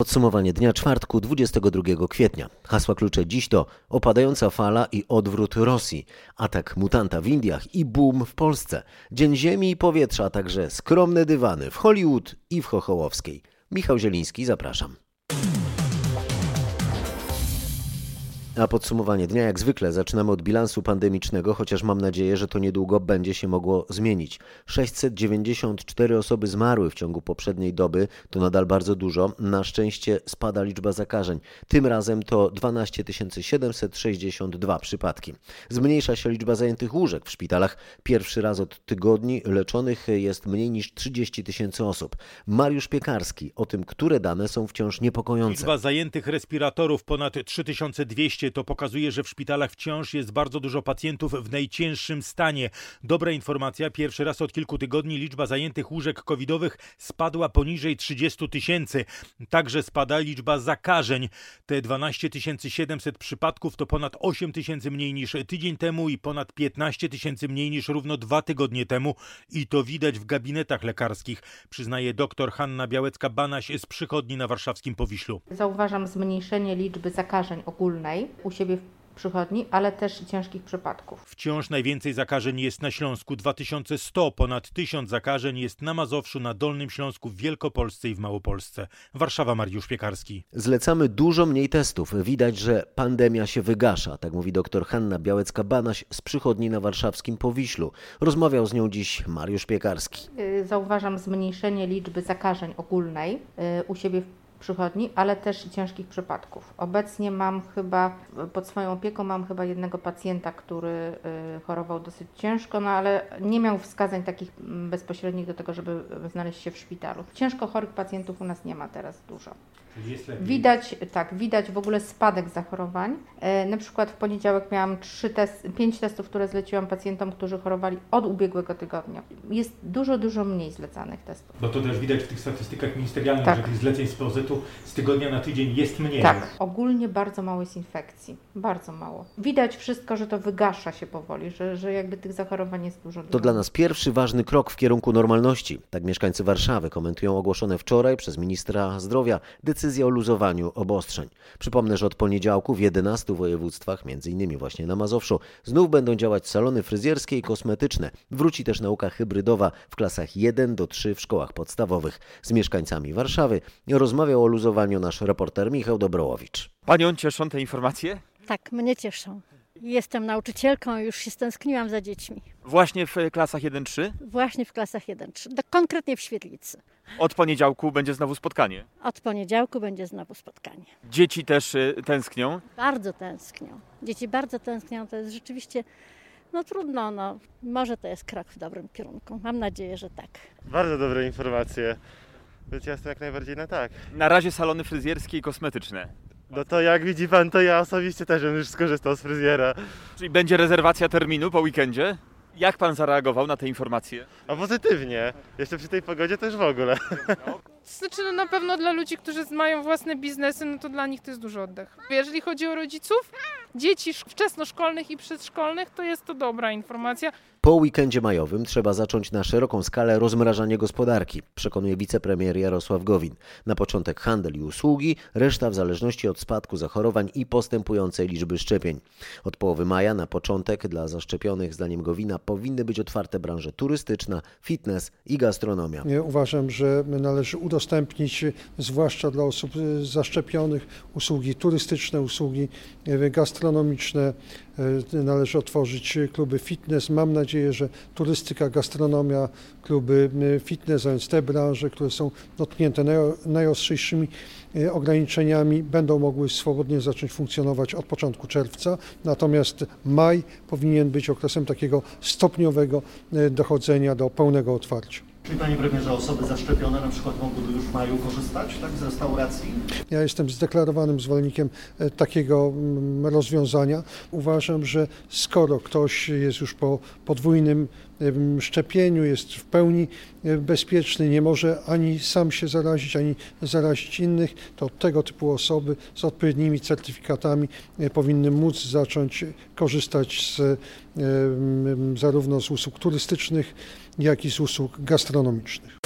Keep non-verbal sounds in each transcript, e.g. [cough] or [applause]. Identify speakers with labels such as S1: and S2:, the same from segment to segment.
S1: Podsumowanie dnia czwartku 22 kwietnia. Hasła klucze dziś to opadająca fala i odwrót Rosji, atak mutanta w Indiach i boom w Polsce, Dzień Ziemi i Powietrza, a także skromne dywany w Hollywood i w Chochołowskiej. Michał Zieliński, zapraszam. A podsumowanie dnia jak zwykle zaczynamy od bilansu pandemicznego, chociaż mam nadzieję, że to niedługo będzie się mogło zmienić. 694 osoby zmarły w ciągu poprzedniej doby, to nadal bardzo dużo. Na szczęście spada liczba zakażeń. Tym razem to 12 762 przypadki. Zmniejsza się liczba zajętych łóżek w szpitalach. Pierwszy raz od tygodni leczonych jest mniej niż 30 tysięcy osób. Mariusz Piekarski o tym, które dane są wciąż niepokojące.
S2: Liczba zajętych respiratorów ponad 3200 to pokazuje, że w szpitalach wciąż jest bardzo dużo pacjentów w najcięższym stanie. Dobra informacja, pierwszy raz od kilku tygodni liczba zajętych łóżek covidowych spadła poniżej 30 tysięcy. Także spada liczba zakażeń. Te 12 700 przypadków to ponad 8 tysięcy mniej niż tydzień temu i ponad 15 tysięcy mniej niż równo dwa tygodnie temu. I to widać w gabinetach lekarskich, przyznaje dr Hanna Białecka-Banaś z przychodni na warszawskim Powiślu.
S3: Zauważam zmniejszenie liczby zakażeń ogólnej u siebie w przychodni, ale też ciężkich przypadków.
S2: Wciąż najwięcej zakażeń jest na Śląsku 2100, ponad 1000 zakażeń jest na Mazowszu, na Dolnym Śląsku, w Wielkopolsce i w Małopolsce. Warszawa Mariusz Piekarski.
S1: Zlecamy dużo mniej testów. Widać, że pandemia się wygasza, tak mówi dr Hanna Białecka-Banaś z przychodni na warszawskim Powiślu. Rozmawiał z nią dziś Mariusz Piekarski.
S3: Y, zauważam zmniejszenie liczby zakażeń ogólnej y, u siebie w przychodni, ale też ciężkich przypadków. Obecnie mam chyba, pod swoją opieką mam chyba jednego pacjenta, który y, chorował dosyć ciężko, no ale nie miał wskazań takich mm, bezpośrednich do tego, żeby znaleźć się w szpitalu. Ciężko chorych pacjentów u nas nie ma teraz dużo. Widać, tak, widać w ogóle spadek zachorowań. E, na przykład w poniedziałek miałam trzy test, pięć testów, które zleciłam pacjentom, którzy chorowali od ubiegłego tygodnia. Jest dużo, dużo mniej zlecanych testów.
S2: Bo to też widać w tych statystykach ministerialnych,
S3: Tak.
S2: że tych zleceń z POZ-u z tygodnia na tydzień jest mniej.
S3: Tak, ogólnie bardzo mało jest infekcji. Bardzo mało. Widać wszystko, że to wygasza się powoli, że, że jakby tych zachorowań jest dużo.
S1: To
S3: dużo.
S1: dla nas pierwszy ważny krok w kierunku normalności. Tak mieszkańcy Warszawy komentują ogłoszone wczoraj przez ministra zdrowia decyzję o luzowaniu obostrzeń. Przypomnę, że od poniedziałku w 11 województwach, m.in. właśnie na Mazowszu, znów będą działać salony fryzjerskie i kosmetyczne. Wróci też nauka hybrydowa w klasach 1 do 3 w szkołach podstawowych. Z mieszkańcami Warszawy rozmawiał o luzowaniu nasz reporter Michał Dobrołowicz.
S4: Panią cieszą te informacje?
S5: Tak, mnie cieszą. Jestem nauczycielką, już się stęskniłam za dziećmi.
S4: Właśnie w klasach 1-3?
S5: Właśnie w klasach 1-3, do- konkretnie w Świetlicy.
S4: Od poniedziałku będzie znowu spotkanie.
S5: Od poniedziałku będzie znowu spotkanie.
S4: Dzieci też y, tęsknią.
S5: Bardzo tęsknią. Dzieci bardzo tęsknią, to jest rzeczywiście, no trudno, no. Może to jest krok w dobrym kierunku. Mam nadzieję, że tak.
S6: Bardzo dobre informacje. Więc ja jestem jak najbardziej na tak.
S4: Na razie salony fryzjerskie i kosmetyczne.
S6: No to jak widzi pan, to ja osobiście też bym już skorzystał z fryzjera.
S4: Czyli będzie rezerwacja terminu po weekendzie? Jak pan zareagował na te informacje?
S6: A pozytywnie. Jeszcze przy tej pogodzie też w ogóle.
S7: Znaczy no na pewno dla ludzi, którzy mają własne biznesy, no to dla nich to jest duży oddech. Jeżeli chodzi o rodziców, dzieci sz- wczesnoszkolnych i przedszkolnych, to jest to dobra informacja.
S1: Po weekendzie majowym trzeba zacząć na szeroką skalę rozmrażanie gospodarki, przekonuje wicepremier Jarosław Gowin. Na początek handel i usługi, reszta w zależności od spadku zachorowań i postępującej liczby szczepień. Od połowy maja na początek dla zaszczepionych, zdaniem Gowina, powinny być otwarte branże turystyczna, fitness i gastronomia.
S8: Ja Uważam, że należy udostępnić, zwłaszcza dla osób y, zaszczepionych, usługi turystyczne, usługi y, gastronomiczne. Y, Należy otworzyć kluby fitness. Mam nadzieję, że turystyka, gastronomia, kluby fitness, a więc te branże, które są dotknięte najo- najostrzejszymi ograniczeniami, będą mogły swobodnie zacząć funkcjonować od początku czerwca. Natomiast maj powinien być okresem takiego stopniowego dochodzenia do pełnego otwarcia.
S9: Czyli panie premierze, osoby zaszczepione na przykład mogłyby już w maju korzystać tak, z restauracji?
S8: Ja jestem zdeklarowanym zwolennikiem e, takiego mm, rozwiązania. Uważam, że skoro ktoś jest już po podwójnym szczepieniu, jest w pełni e, bezpieczny, nie może ani sam się zarazić, ani zarazić innych, to tego typu osoby z odpowiednimi certyfikatami e, powinny móc zacząć korzystać z, zarówno z usług turystycznych, jak i z usług gastronomicznych.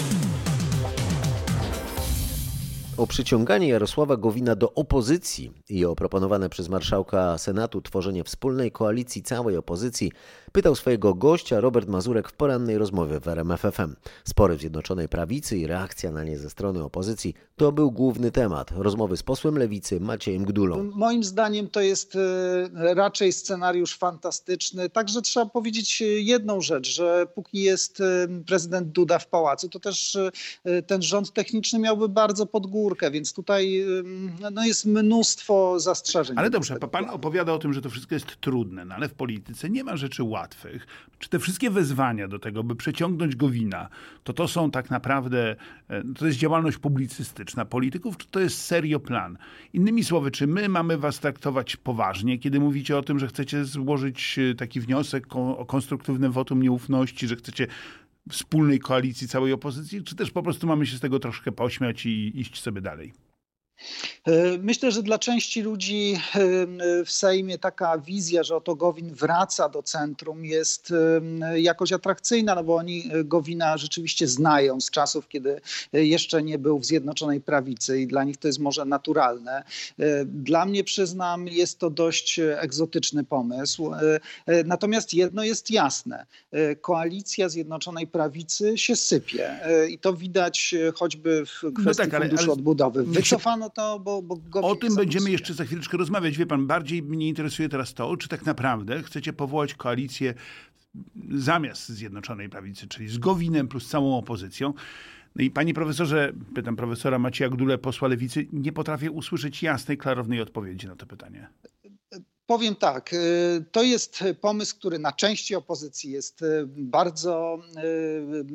S1: O przyciąganie Jarosława Gowina do opozycji i o proponowane przez marszałka Senatu tworzenie wspólnej koalicji całej opozycji pytał swojego gościa Robert Mazurek w porannej rozmowie w RMFFM. Spory w Zjednoczonej Prawicy i reakcja na nie ze strony opozycji to był główny temat rozmowy z posłem Lewicy Maciejem Gdulą.
S10: Moim zdaniem to jest e, raczej scenariusz fantastyczny. Także trzeba powiedzieć jedną rzecz, że póki jest e, prezydent Duda w pałacu, to też e, ten rząd techniczny miałby bardzo pod górkę, więc tutaj no, jest mnóstwo zastrzeżeń.
S11: Ale dobrze, pan opowiada o tym, że to wszystko jest trudne, no ale w polityce nie ma rzeczy łatwych. Czy te wszystkie wezwania do tego, by przeciągnąć Gowina, to to są tak naprawdę, to jest działalność publicystyczna polityków, czy to jest serio plan? Innymi słowy, czy my mamy was traktować poważnie, kiedy mówicie o tym, że chcecie złożyć taki wniosek o konstruktywne wotum nieufności, że chcecie wspólnej koalicji całej opozycji, czy też po prostu mamy się z tego troszkę pośmiać i iść sobie dalej?
S10: E, myślę, że dla części ludzi e, w Sejmie taka wizja, że oto Gowin wraca do centrum jest e, jakoś atrakcyjna, no bo oni Gowina rzeczywiście znają z czasów, kiedy jeszcze nie był w Zjednoczonej Prawicy i dla nich to jest może naturalne. Dla mnie, przyznam, jest to dość egzotyczny pomysł. Natomiast jedno jest jasne. Koalicja Zjednoczonej Prawicy się sypie i to widać choćby w kwestii no tak, ale, Funduszu ale Odbudowy. [laughs] Wycofano to, bo, bo
S11: O tym będziemy jeszcze za chwileczkę rozmawiać. Wie pan, bardziej mnie interesuje teraz to, czy tak naprawdę chcecie powołać koalicję zamiast Zjednoczonej Prawicy, czyli z Gowinem plus całą opozycją. No i panie profesorze, pytam profesora Macieja Gdule, posła Lewicy, nie potrafię usłyszeć jasnej, klarownej odpowiedzi na to pytanie.
S10: Powiem tak, y, to jest pomysł, który na części opozycji jest y, bardzo,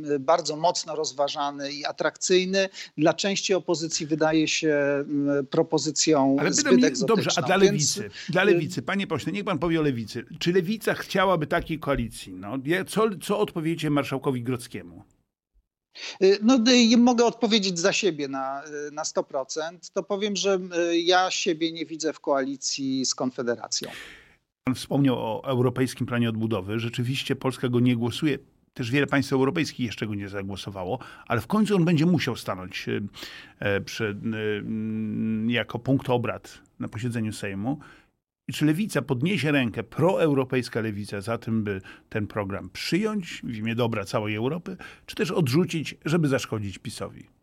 S10: y, bardzo mocno rozważany i atrakcyjny. Dla części opozycji wydaje się propozycją Ale zbyt mi,
S11: Dobrze, a dla lewicy, Więc... dla lewicy, panie pośle, niech pan powie o lewicy. Czy lewica chciałaby takiej koalicji? No, co, co odpowiecie marszałkowi Grockiemu?
S10: Y, no, mogę odpowiedzieć za siebie na, y, na 100%. To powiem, że y, ja siebie nie widzę w koalicji z Konfederacją.
S11: Pan wspomniał o Europejskim Planie Odbudowy. Rzeczywiście Polska go nie głosuje. Też wiele państw europejskich jeszcze go nie zagłosowało, ale w końcu on będzie musiał stanąć przed, jako punkt obrad na posiedzeniu Sejmu. Czy lewica podniesie rękę, proeuropejska lewica, za tym, by ten program przyjąć w imię dobra całej Europy, czy też odrzucić, żeby zaszkodzić PiSowi?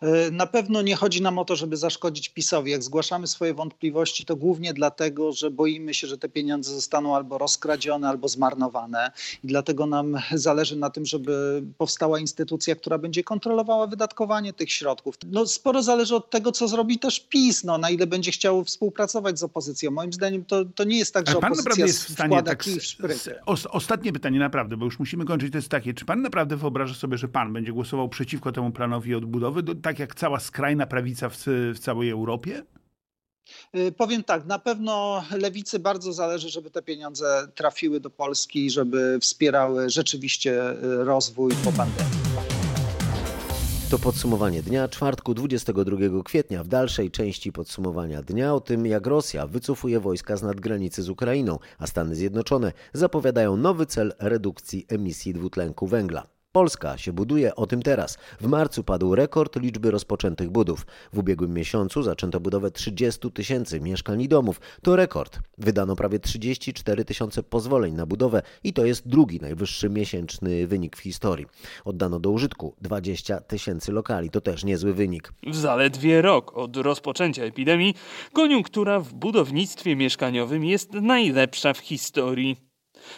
S10: E, na pewno nie chodzi nam o to, żeby zaszkodzić PiSowi. Jak zgłaszamy swoje wątpliwości, to głównie dlatego, że boimy się, że te pieniądze zostaną albo rozkradzione, albo zmarnowane. I dlatego nam zależy na tym, żeby powstała instytucja, która będzie kontrolowała wydatkowanie tych środków. No, sporo zależy od tego, co zrobi też PiS, no, na ile będzie chciał współpracować z opozycją. Moim zdaniem to, to nie jest tak, że pan opozycja jest w stanie tak, w
S11: Ostatnie pytanie naprawdę, bo już musimy kończyć, to jest takie. Czy pan naprawdę wyobraża sobie, że pan będzie głosował przeciwko temu planowi odbudowy? Tak jak cała skrajna prawica w, w całej Europie?
S10: Y, powiem tak, na pewno lewicy bardzo zależy, żeby te pieniądze trafiły do Polski, żeby wspierały rzeczywiście y, rozwój po pandemii.
S1: To podsumowanie dnia czwartku 22 kwietnia. W dalszej części podsumowania dnia o tym, jak Rosja wycofuje wojska z nadgranicy z Ukrainą, a Stany Zjednoczone zapowiadają nowy cel redukcji emisji dwutlenku węgla. Polska się buduje, o tym teraz. W marcu padł rekord liczby rozpoczętych budów. W ubiegłym miesiącu zaczęto budowę 30 tysięcy mieszkań i domów. To rekord. Wydano prawie 34 tysiące pozwoleń na budowę i to jest drugi najwyższy miesięczny wynik w historii. Oddano do użytku 20 tysięcy lokali. To też niezły wynik.
S12: W zaledwie rok od rozpoczęcia epidemii koniunktura w budownictwie mieszkaniowym jest najlepsza w historii.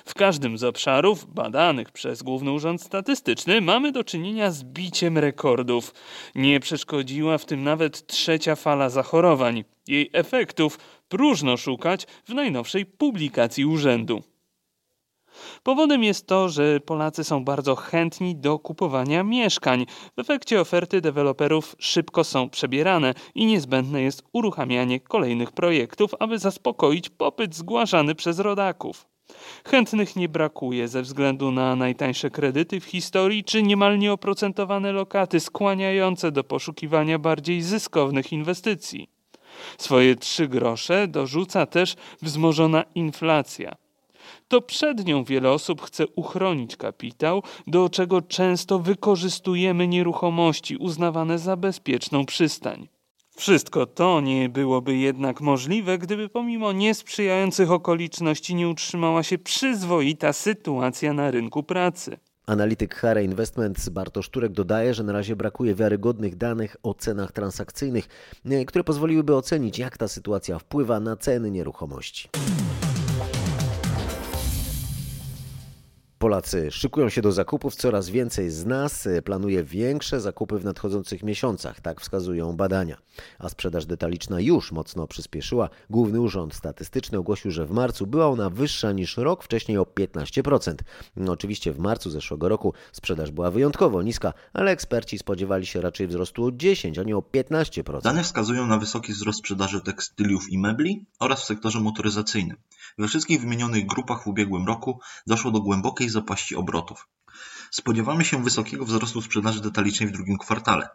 S12: W każdym z obszarów badanych przez Główny Urząd Statystyczny mamy do czynienia z biciem rekordów. Nie przeszkodziła w tym nawet trzecia fala zachorowań. Jej efektów próżno szukać w najnowszej publikacji urzędu. Powodem jest to, że Polacy są bardzo chętni do kupowania mieszkań. W efekcie oferty deweloperów szybko są przebierane i niezbędne jest uruchamianie kolejnych projektów, aby zaspokoić popyt zgłaszany przez rodaków. Chętnych nie brakuje ze względu na najtańsze kredyty w historii czy niemal nieoprocentowane lokaty skłaniające do poszukiwania bardziej zyskownych inwestycji. Swoje trzy grosze dorzuca też wzmożona inflacja. to przed nią wiele osób chce uchronić kapitał, do czego często wykorzystujemy nieruchomości uznawane za bezpieczną przystań. Wszystko to nie byłoby jednak możliwe, gdyby pomimo niesprzyjających okoliczności nie utrzymała się przyzwoita sytuacja na rynku pracy.
S1: Analityk Hare Investments Bartosz Turek dodaje, że na razie brakuje wiarygodnych danych o cenach transakcyjnych, które pozwoliłyby ocenić, jak ta sytuacja wpływa na ceny nieruchomości. Polacy szykują się do zakupów, coraz więcej z nas e, planuje większe zakupy w nadchodzących miesiącach, tak wskazują badania. A sprzedaż detaliczna już mocno przyspieszyła. Główny Urząd Statystyczny ogłosił, że w marcu była ona wyższa niż rok wcześniej o 15%. No, oczywiście w marcu zeszłego roku sprzedaż była wyjątkowo niska, ale eksperci spodziewali się raczej wzrostu o 10, a nie o 15%.
S13: Dane wskazują na wysoki wzrost sprzedaży tekstyliów i mebli oraz w sektorze motoryzacyjnym. We wszystkich wymienionych grupach w ubiegłym roku doszło do głębokiej zapaści obrotów. Spodziewamy się wysokiego wzrostu sprzedaży detalicznej w drugim kwartale.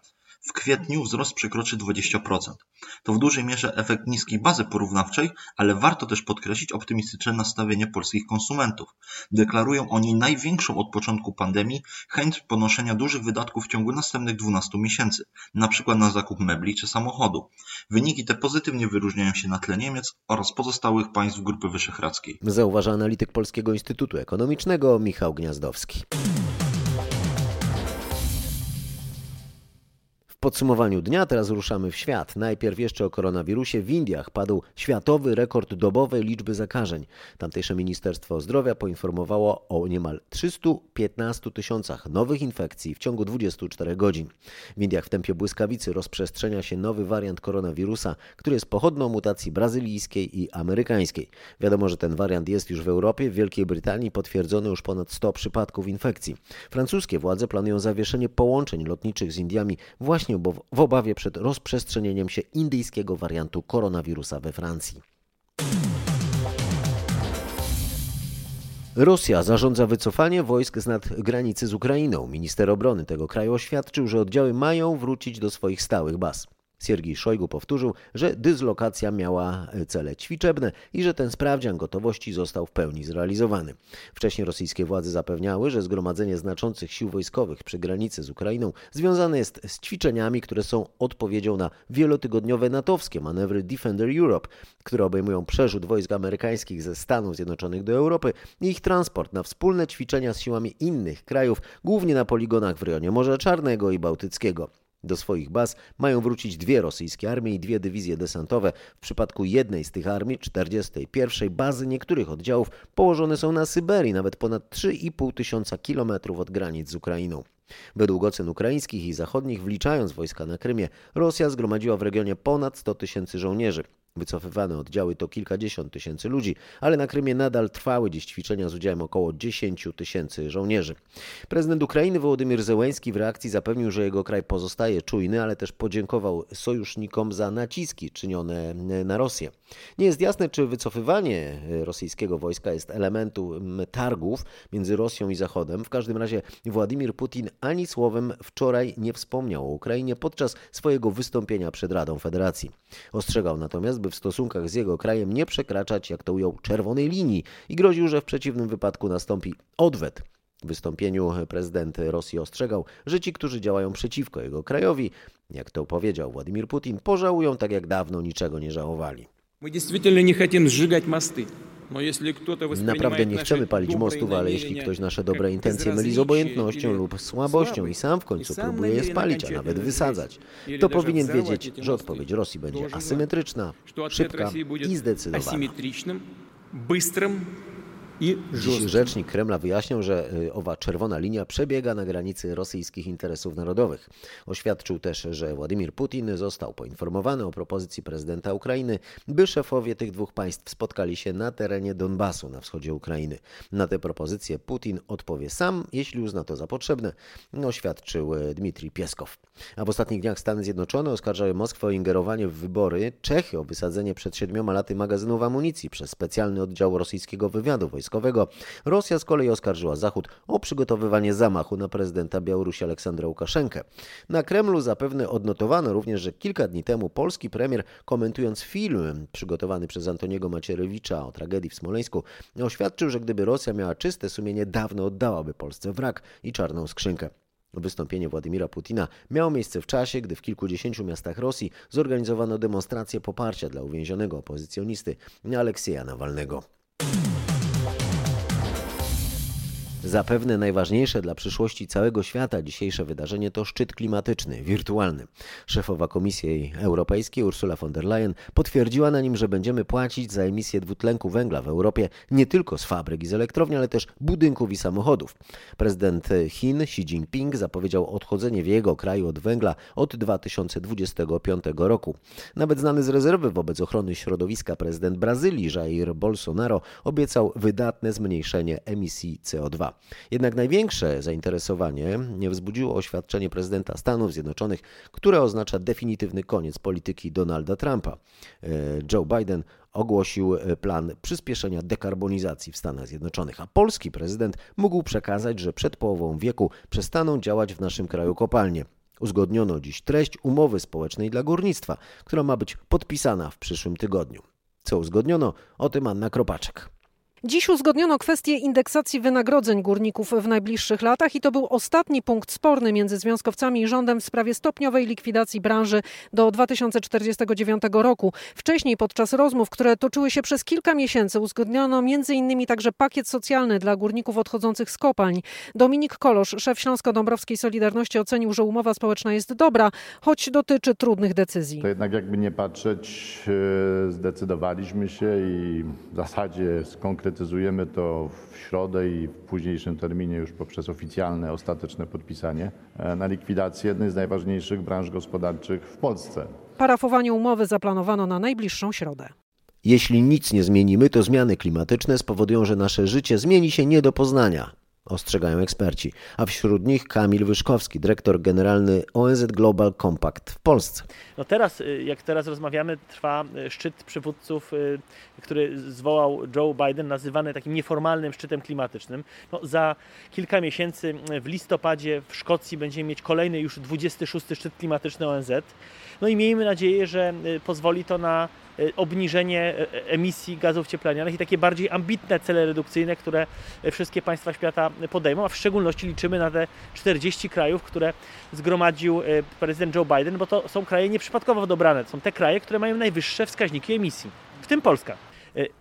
S13: W kwietniu wzrost przekroczy 20%. To w dużej mierze efekt niskiej bazy porównawczej, ale warto też podkreślić optymistyczne nastawienie polskich konsumentów. Deklarują oni największą od początku pandemii chęć ponoszenia dużych wydatków w ciągu następnych 12 miesięcy, np. na zakup mebli czy samochodu. Wyniki te pozytywnie wyróżniają się na tle Niemiec oraz pozostałych państw Grupy Wyszehradzkiej.
S1: Zauważa analityk Polskiego Instytutu Ekonomicznego Michał Gniazdowski. Podsumowaniu dnia teraz ruszamy w świat. Najpierw jeszcze o koronawirusie. W Indiach padł światowy rekord dobowej liczby zakażeń. Tamtejsze Ministerstwo Zdrowia poinformowało o niemal 315 tysiącach nowych infekcji w ciągu 24 godzin. W Indiach w tempie błyskawicy rozprzestrzenia się nowy wariant koronawirusa, który jest pochodną mutacji brazylijskiej i amerykańskiej. Wiadomo, że ten wariant jest już w Europie. W Wielkiej Brytanii potwierdzono już ponad 100 przypadków infekcji. Francuskie władze planują zawieszenie połączeń lotniczych z Indiami właśnie w obawie przed rozprzestrzenieniem się indyjskiego wariantu koronawirusa we Francji. Rosja zarządza wycofanie wojsk z nad granicy z Ukrainą. Minister obrony tego kraju oświadczył, że oddziały mają wrócić do swoich stałych baz. Siergiej Szojgu powtórzył, że dyslokacja miała cele ćwiczebne i że ten sprawdzian gotowości został w pełni zrealizowany. Wcześniej rosyjskie władze zapewniały, że zgromadzenie znaczących sił wojskowych przy granicy z Ukrainą związane jest z ćwiczeniami, które są odpowiedzią na wielotygodniowe natowskie manewry Defender Europe, które obejmują przerzut wojsk amerykańskich ze Stanów Zjednoczonych do Europy i ich transport na wspólne ćwiczenia z siłami innych krajów, głównie na poligonach w rejonie Morza Czarnego i Bałtyckiego. Do swoich baz mają wrócić dwie rosyjskie armie i dwie dywizje desantowe. W przypadku jednej z tych armii, 41, bazy niektórych oddziałów położone są na Syberii, nawet ponad 3,5 tysiąca kilometrów od granic z Ukrainą. Według ocen ukraińskich i zachodnich, wliczając wojska na Krymie, Rosja zgromadziła w regionie ponad 100 tysięcy żołnierzy. Wycofywane oddziały to kilkadziesiąt tysięcy ludzi, ale na Krymie nadal trwały dziś ćwiczenia z udziałem około 10 tysięcy żołnierzy. Prezydent Ukrainy Wołodymyr Zełenski w reakcji zapewnił, że jego kraj pozostaje czujny, ale też podziękował sojusznikom za naciski czynione na Rosję. Nie jest jasne, czy wycofywanie rosyjskiego wojska jest elementem targów między Rosją i Zachodem. W każdym razie Władimir Putin ani słowem wczoraj nie wspomniał o Ukrainie podczas swojego wystąpienia przed Radą Federacji. Ostrzegał natomiast, by w stosunkach z jego krajem nie przekraczać, jak to ujął, czerwonej linii i groził, że w przeciwnym wypadku nastąpi odwet. W wystąpieniu prezydent Rosji ostrzegał, że ci, którzy działają przeciwko jego krajowi, jak to powiedział Władimir Putin, pożałują tak jak dawno niczego nie żałowali. Naprawdę nie chcemy palić mostów, ale jeśli ktoś nasze dobre intencje myli z obojętnością lub słabością i sam w końcu próbuje je spalić, a nawet wysadzać, to powinien wiedzieć, że odpowiedź Rosji będzie asymetryczna, szybka i zdecydowana.
S14: I
S1: Dziś rzecznik Kremla wyjaśniał, że y, owa czerwona linia przebiega na granicy rosyjskich interesów narodowych. Oświadczył też, że Władimir Putin został poinformowany o propozycji prezydenta Ukrainy, by szefowie tych dwóch państw spotkali się na terenie Donbasu na wschodzie Ukrainy. Na tę propozycję Putin odpowie sam, jeśli uzna to za potrzebne, oświadczył y, Dmitrij Pieskow. A w ostatnich dniach Stany Zjednoczone oskarżały Moskwę o ingerowanie w wybory, Czechy o wysadzenie przed siedmioma laty magazynów amunicji przez specjalny oddział rosyjskiego wywiadu wojskowego wojskowego. Rosja z kolei oskarżyła Zachód o przygotowywanie zamachu na prezydenta Białorusi Aleksandra Łukaszenkę. Na Kremlu zapewne odnotowano również, że kilka dni temu polski premier komentując film przygotowany przez Antoniego Macierewicza o tragedii w Smoleńsku oświadczył, że gdyby Rosja miała czyste sumienie, dawno oddałaby Polsce wrak i czarną skrzynkę. Wystąpienie Władimira Putina miało miejsce w czasie, gdy w kilkudziesięciu miastach Rosji zorganizowano demonstrację poparcia dla uwięzionego opozycjonisty Aleksieja Nawalnego. Zapewne najważniejsze dla przyszłości całego świata dzisiejsze wydarzenie to szczyt klimatyczny, wirtualny. Szefowa Komisji Europejskiej Ursula von der Leyen potwierdziła na nim, że będziemy płacić za emisję dwutlenku węgla w Europie nie tylko z fabryk i z elektrowni, ale też budynków i samochodów. Prezydent Chin Xi Jinping zapowiedział odchodzenie w jego kraju od węgla od 2025 roku. Nawet znany z rezerwy wobec ochrony środowiska prezydent Brazylii Jair Bolsonaro obiecał wydatne zmniejszenie emisji CO2. Jednak największe zainteresowanie nie wzbudziło oświadczenie prezydenta Stanów Zjednoczonych, które oznacza definitywny koniec polityki Donalda Trumpa. E, Joe Biden ogłosił e, plan przyspieszenia dekarbonizacji w Stanach Zjednoczonych, a polski prezydent mógł przekazać, że przed połową wieku przestaną działać w naszym kraju kopalnie. Uzgodniono dziś treść umowy społecznej dla górnictwa, która ma być podpisana w przyszłym tygodniu. Co uzgodniono? O tym Anna Kropaczek.
S15: Dziś uzgodniono kwestię indeksacji wynagrodzeń górników w najbliższych latach i to był ostatni punkt sporny między związkowcami i rządem w sprawie stopniowej likwidacji branży do 2049 roku. Wcześniej podczas rozmów, które toczyły się przez kilka miesięcy, uzgodniono m.in. także pakiet socjalny dla górników odchodzących z kopalń. Dominik Kolosz, szef Śląsko-Dąbrowskiej Solidarności ocenił, że umowa społeczna jest dobra, choć dotyczy trudnych decyzji.
S16: To jednak jakby nie patrzeć, e, zdecydowaliśmy się i w zasadzie skonkretyzowaliśmy Konkretyzujemy to w środę i w późniejszym terminie już poprzez oficjalne, ostateczne podpisanie e, na likwidację jednej z najważniejszych branż gospodarczych w Polsce.
S15: Parafowanie umowy zaplanowano na najbliższą środę.
S1: Jeśli nic nie zmienimy, to zmiany klimatyczne spowodują, że nasze życie zmieni się nie do poznania ostrzegają eksperci, a wśród nich Kamil Wyszkowski, dyrektor generalny ONZ Global Compact w Polsce.
S17: No teraz, y, jak teraz rozmawiamy, trwa y, szczyt przywódców, y, który zwołał Joe Biden, nazywany takim nieformalnym szczytem klimatycznym. No, za kilka miesięcy w listopadzie w Szkocji będziemy mieć kolejny już 26 szczyt klimatyczny ONZ. No i miejmy nadzieję, że pozwoli to na obniżenie e, emisji gazów cieplarnianych i takie bardziej ambitne cele redukcyjne, które wszystkie państwa świata podejmą, a w szczególności liczymy na te 40 krajów, które zgromadził e, prezydent Joe Biden, bo to są kraje nieprzypadkowo dobrane. To są te kraje, które mają najwyższe wskaźniki emisji, w tym Polska.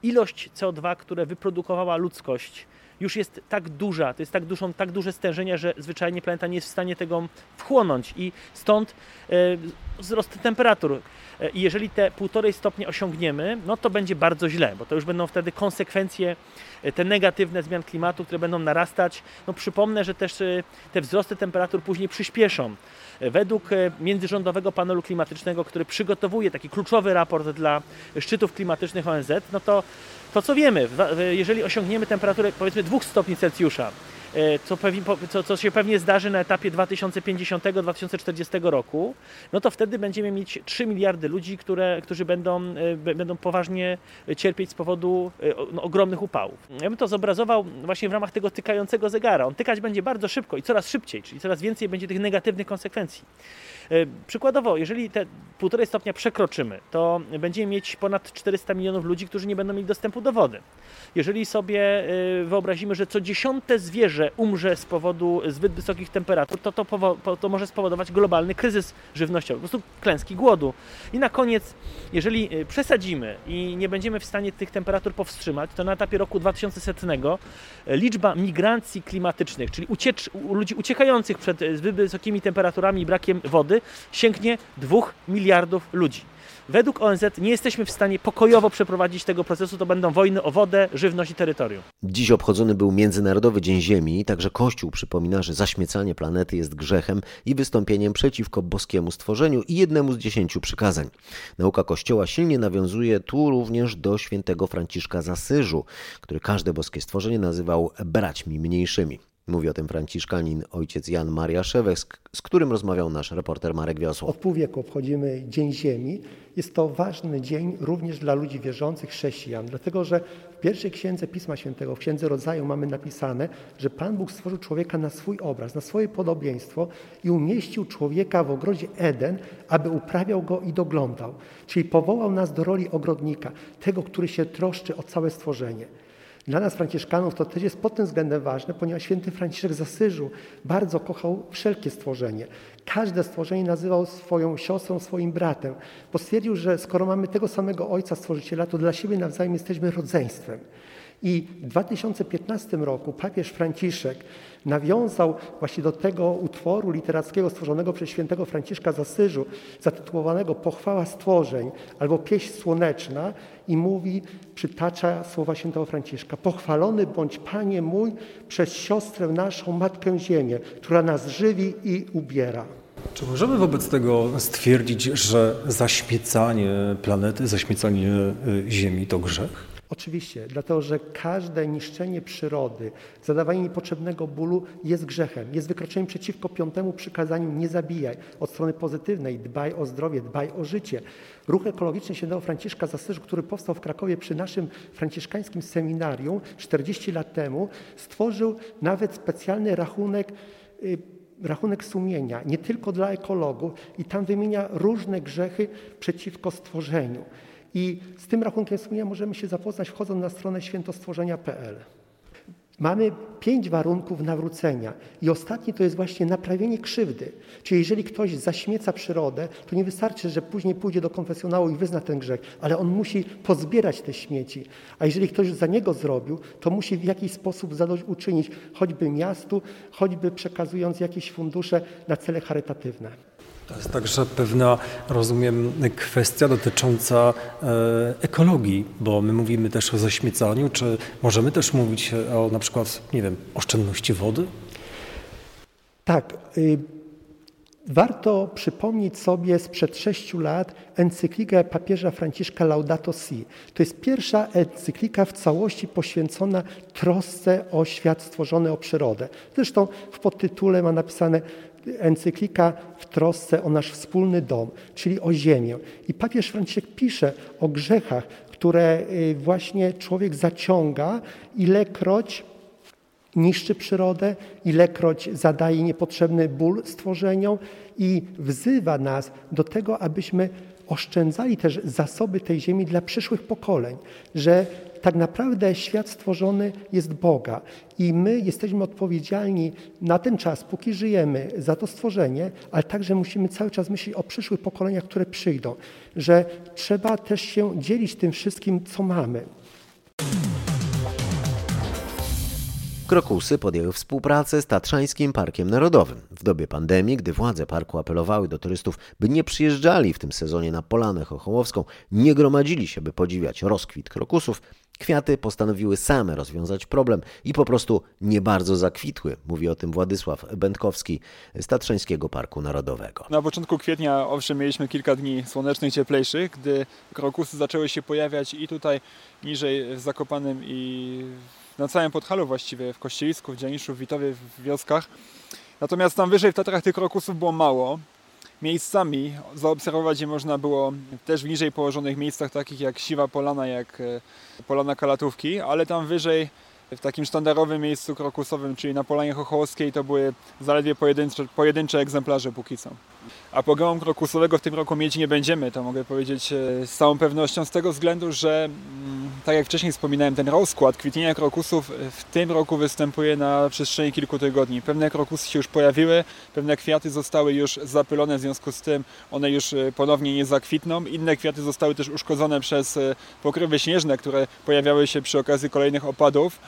S17: Ilość CO2, które wyprodukowała ludzkość, już jest tak duża, to jest tak, tak duże stężenie, że zwyczajnie planeta nie jest w stanie tego wchłonąć i stąd e, wzrost temperatur. E, I jeżeli te półtorej stopnia osiągniemy, no to będzie bardzo źle, bo to już będą wtedy konsekwencje, e, te negatywne zmian klimatu, które będą narastać. No przypomnę, że też te wzrosty temperatur później przyspieszą. Według międzyrządowego panelu klimatycznego, który przygotowuje taki kluczowy raport dla szczytów klimatycznych ONZ, no to to co wiemy, jeżeli osiągniemy temperaturę powiedzmy 2 stopni Celsjusza, co, pewnie, co, co się pewnie zdarzy na etapie 2050-2040 roku, no to wtedy będziemy mieć 3 miliardy ludzi, które, którzy będą, e, będą poważnie cierpieć z powodu e, no, ogromnych upałów. Ja bym to zobrazował właśnie w ramach tego tykającego zegara. On tykać będzie bardzo szybko i coraz szybciej, czyli coraz więcej będzie tych negatywnych konsekwencji. Przykładowo, jeżeli te 1,5 stopnia przekroczymy, to będziemy mieć ponad 400 milionów ludzi, którzy nie będą mieli dostępu do wody. Jeżeli sobie wyobrazimy, że co dziesiąte zwierzę że umrze z powodu zbyt wysokich temperatur, to to, to może spowodować globalny kryzys żywnościowy, po prostu klęski głodu. I na koniec, jeżeli y, przesadzimy i nie będziemy w stanie tych temperatur powstrzymać, to na etapie roku 2100 y, liczba migracji klimatycznych, czyli uciecz, ludzi uciekających przed y, zbyt wysokimi temperaturami i brakiem wody, sięgnie 2 miliardów ludzi. Według ONZ nie jesteśmy w stanie pokojowo przeprowadzić tego procesu, to będą wojny o wodę, żywność i terytorium.
S1: Dziś obchodzony był Międzynarodowy Dzień Ziemi, także Kościół przypomina, że zaśmiecanie planety jest grzechem i wystąpieniem przeciwko boskiemu stworzeniu i jednemu z dziesięciu przykazań. Nauka Kościoła silnie nawiązuje tu również do świętego Franciszka z Asyżu, który każde boskie stworzenie nazywał braćmi mniejszymi. Mówi o tym franciszkanin ojciec Jan Maria Szewesk, z którym rozmawiał nasz reporter Marek Wiosło.
S18: Od pół wieku obchodzimy Dzień Ziemi. Jest to ważny dzień również dla ludzi wierzących, chrześcijan, dlatego że w pierwszej księdze Pisma Świętego, w księdze rodzaju mamy napisane, że Pan Bóg stworzył człowieka na swój obraz, na swoje podobieństwo i umieścił człowieka w ogrodzie Eden, aby uprawiał go i doglądał. Czyli powołał nas do roli ogrodnika, tego, który się troszczy o całe stworzenie. Dla nas Franciszkanów to też jest pod tym względem ważne, ponieważ święty Franciszek z Asyżu bardzo kochał wszelkie stworzenie. Każde stworzenie nazywał swoją siostrą, swoim bratem, bo stwierdził, że skoro mamy tego samego Ojca Stworzyciela, to dla siebie nawzajem jesteśmy rodzeństwem. I w 2015 roku papież Franciszek nawiązał właśnie do tego utworu literackiego stworzonego przez świętego Franciszka z Asyżu, zatytułowanego Pochwała stworzeń albo Pieśń słoneczna i mówi, przytacza słowa świętego Franciszka. Pochwalony bądź Panie mój przez siostrę naszą, Matkę Ziemię, która nas żywi i ubiera.
S19: Czy możemy wobec tego stwierdzić, że zaśmiecanie planety, zaśmiecanie y, Ziemi to grzech?
S18: Oczywiście, dlatego że każde niszczenie przyrody, zadawanie niepotrzebnego bólu jest grzechem, jest wykroczeniem przeciwko piątemu przykazaniu nie zabijaj. Od strony pozytywnej dbaj o zdrowie, dbaj o życie. Ruch ekologiczny świętego Franciszka z Asyżu, który powstał w Krakowie przy naszym franciszkańskim seminarium 40 lat temu, stworzył nawet specjalny rachunek y, rachunek sumienia, nie tylko dla ekologów i tam wymienia różne grzechy przeciwko stworzeniu. I z tym rachunkiem sumienia możemy się zapoznać wchodząc na stronę świętostworzenia.pl. Mamy pięć warunków nawrócenia i ostatni to jest właśnie naprawienie krzywdy. Czyli jeżeli ktoś zaśmieca przyrodę, to nie wystarczy, że później pójdzie do konfesjonału i wyzna ten grzech, ale on musi pozbierać te śmieci. A jeżeli ktoś za niego zrobił, to musi w jakiś sposób zadośćuczynić, choćby miastu, choćby przekazując jakieś fundusze na cele charytatywne.
S19: To jest także pewna, rozumiem, kwestia dotycząca e, ekologii, bo my mówimy też o zaśmiecaniu. Czy możemy też mówić o na przykład, nie wiem, oszczędności wody?
S18: Tak. Y Warto przypomnieć sobie sprzed sześciu lat encyklikę papieża Franciszka Laudato Si. To jest pierwsza encyklika w całości poświęcona trosce o świat stworzony, o przyrodę. Zresztą w podtytule ma napisane encyklika w trosce o nasz wspólny dom, czyli o ziemię. I papież Franciszek pisze o grzechach, które y, właśnie człowiek zaciąga, ilekroć niszczy przyrodę, ilekroć zadaje niepotrzebny ból stworzeniom i wzywa nas do tego, abyśmy oszczędzali też zasoby tej ziemi dla przyszłych pokoleń, że tak naprawdę świat stworzony jest Boga i my jesteśmy odpowiedzialni na ten czas, póki żyjemy, za to stworzenie, ale także musimy cały czas myśleć o przyszłych pokoleniach, które przyjdą, że trzeba też się dzielić tym wszystkim, co mamy.
S1: Krokusy podjęły współpracę z Tatrzańskim Parkiem Narodowym. W dobie pandemii, gdy władze parku apelowały do turystów, by nie przyjeżdżali w tym sezonie na Polanę Chochołowską, nie gromadzili się, by podziwiać rozkwit krokusów, kwiaty postanowiły same rozwiązać problem i po prostu nie bardzo zakwitły. Mówi o tym Władysław Będkowski z Tatrzańskiego Parku Narodowego.
S4: Na początku kwietnia owszem mieliśmy kilka dni słonecznych, cieplejszych, gdy krokusy zaczęły się pojawiać i tutaj niżej w Zakopanem i na całym Podhalu właściwie, w Kościelisku, w Dzianiszu, w Witowie, w wioskach. Natomiast tam wyżej w Tatrach tych krokusów było mało. Miejscami zaobserwować je można było też w niżej położonych miejscach, takich jak Siwa Polana, jak e, Polana Kalatówki, ale tam wyżej w takim sztandarowym miejscu krokusowym, czyli na Polanie Chochołowskiej, to były zaledwie pojedyncze, pojedyncze egzemplarze póki co. A programu krokusowego w tym roku mieć nie będziemy, to mogę powiedzieć e, z całą pewnością, z tego względu, że mm, tak jak wcześniej wspominałem, ten rozkład kwitnienia krokusów w tym roku występuje na przestrzeni kilku tygodni. Pewne krokusy się już pojawiły, pewne kwiaty zostały już zapylone, w związku z tym one już e, ponownie nie zakwitną. Inne kwiaty zostały też uszkodzone przez e, pokrywy śnieżne, które pojawiały się przy okazji kolejnych opadów.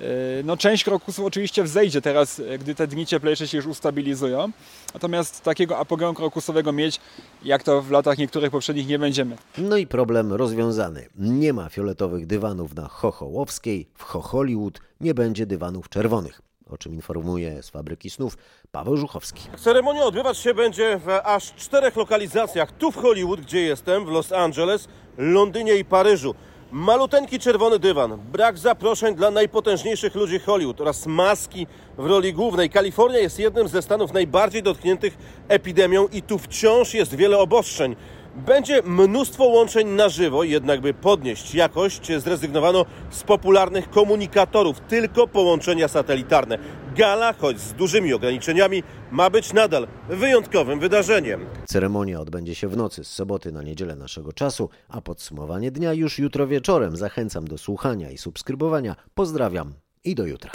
S4: E, no, część krokusów oczywiście wzejdzie teraz, e, gdy te dni cieplejsze się już ustabilizują. Natomiast takiego apogeum krokusowego mieć, jak to w latach niektórych poprzednich, nie będziemy.
S1: No i problem rozwiązany. Nie ma fioletowych dywanów na Chochołowskiej, w Hollywood nie będzie dywanów czerwonych o czym informuje z fabryki snów Paweł Żuchowski.
S20: Ceremonia odbywać się będzie w aż czterech lokalizacjach. Tu w Hollywood, gdzie jestem, w Los Angeles, Londynie i Paryżu. Maluteńki czerwony dywan, brak zaproszeń dla najpotężniejszych ludzi Hollywood oraz maski w roli głównej. Kalifornia jest jednym ze stanów najbardziej dotkniętych epidemią i tu wciąż jest wiele obostrzeń. Będzie mnóstwo łączeń na żywo, jednak by podnieść jakość, zrezygnowano z popularnych komunikatorów, tylko połączenia satelitarne. Gala, choć z dużymi ograniczeniami, ma być nadal wyjątkowym wydarzeniem.
S1: Ceremonia odbędzie się w nocy z soboty na niedzielę naszego czasu, a podsumowanie dnia już jutro wieczorem. Zachęcam do słuchania i subskrybowania. Pozdrawiam i do jutra.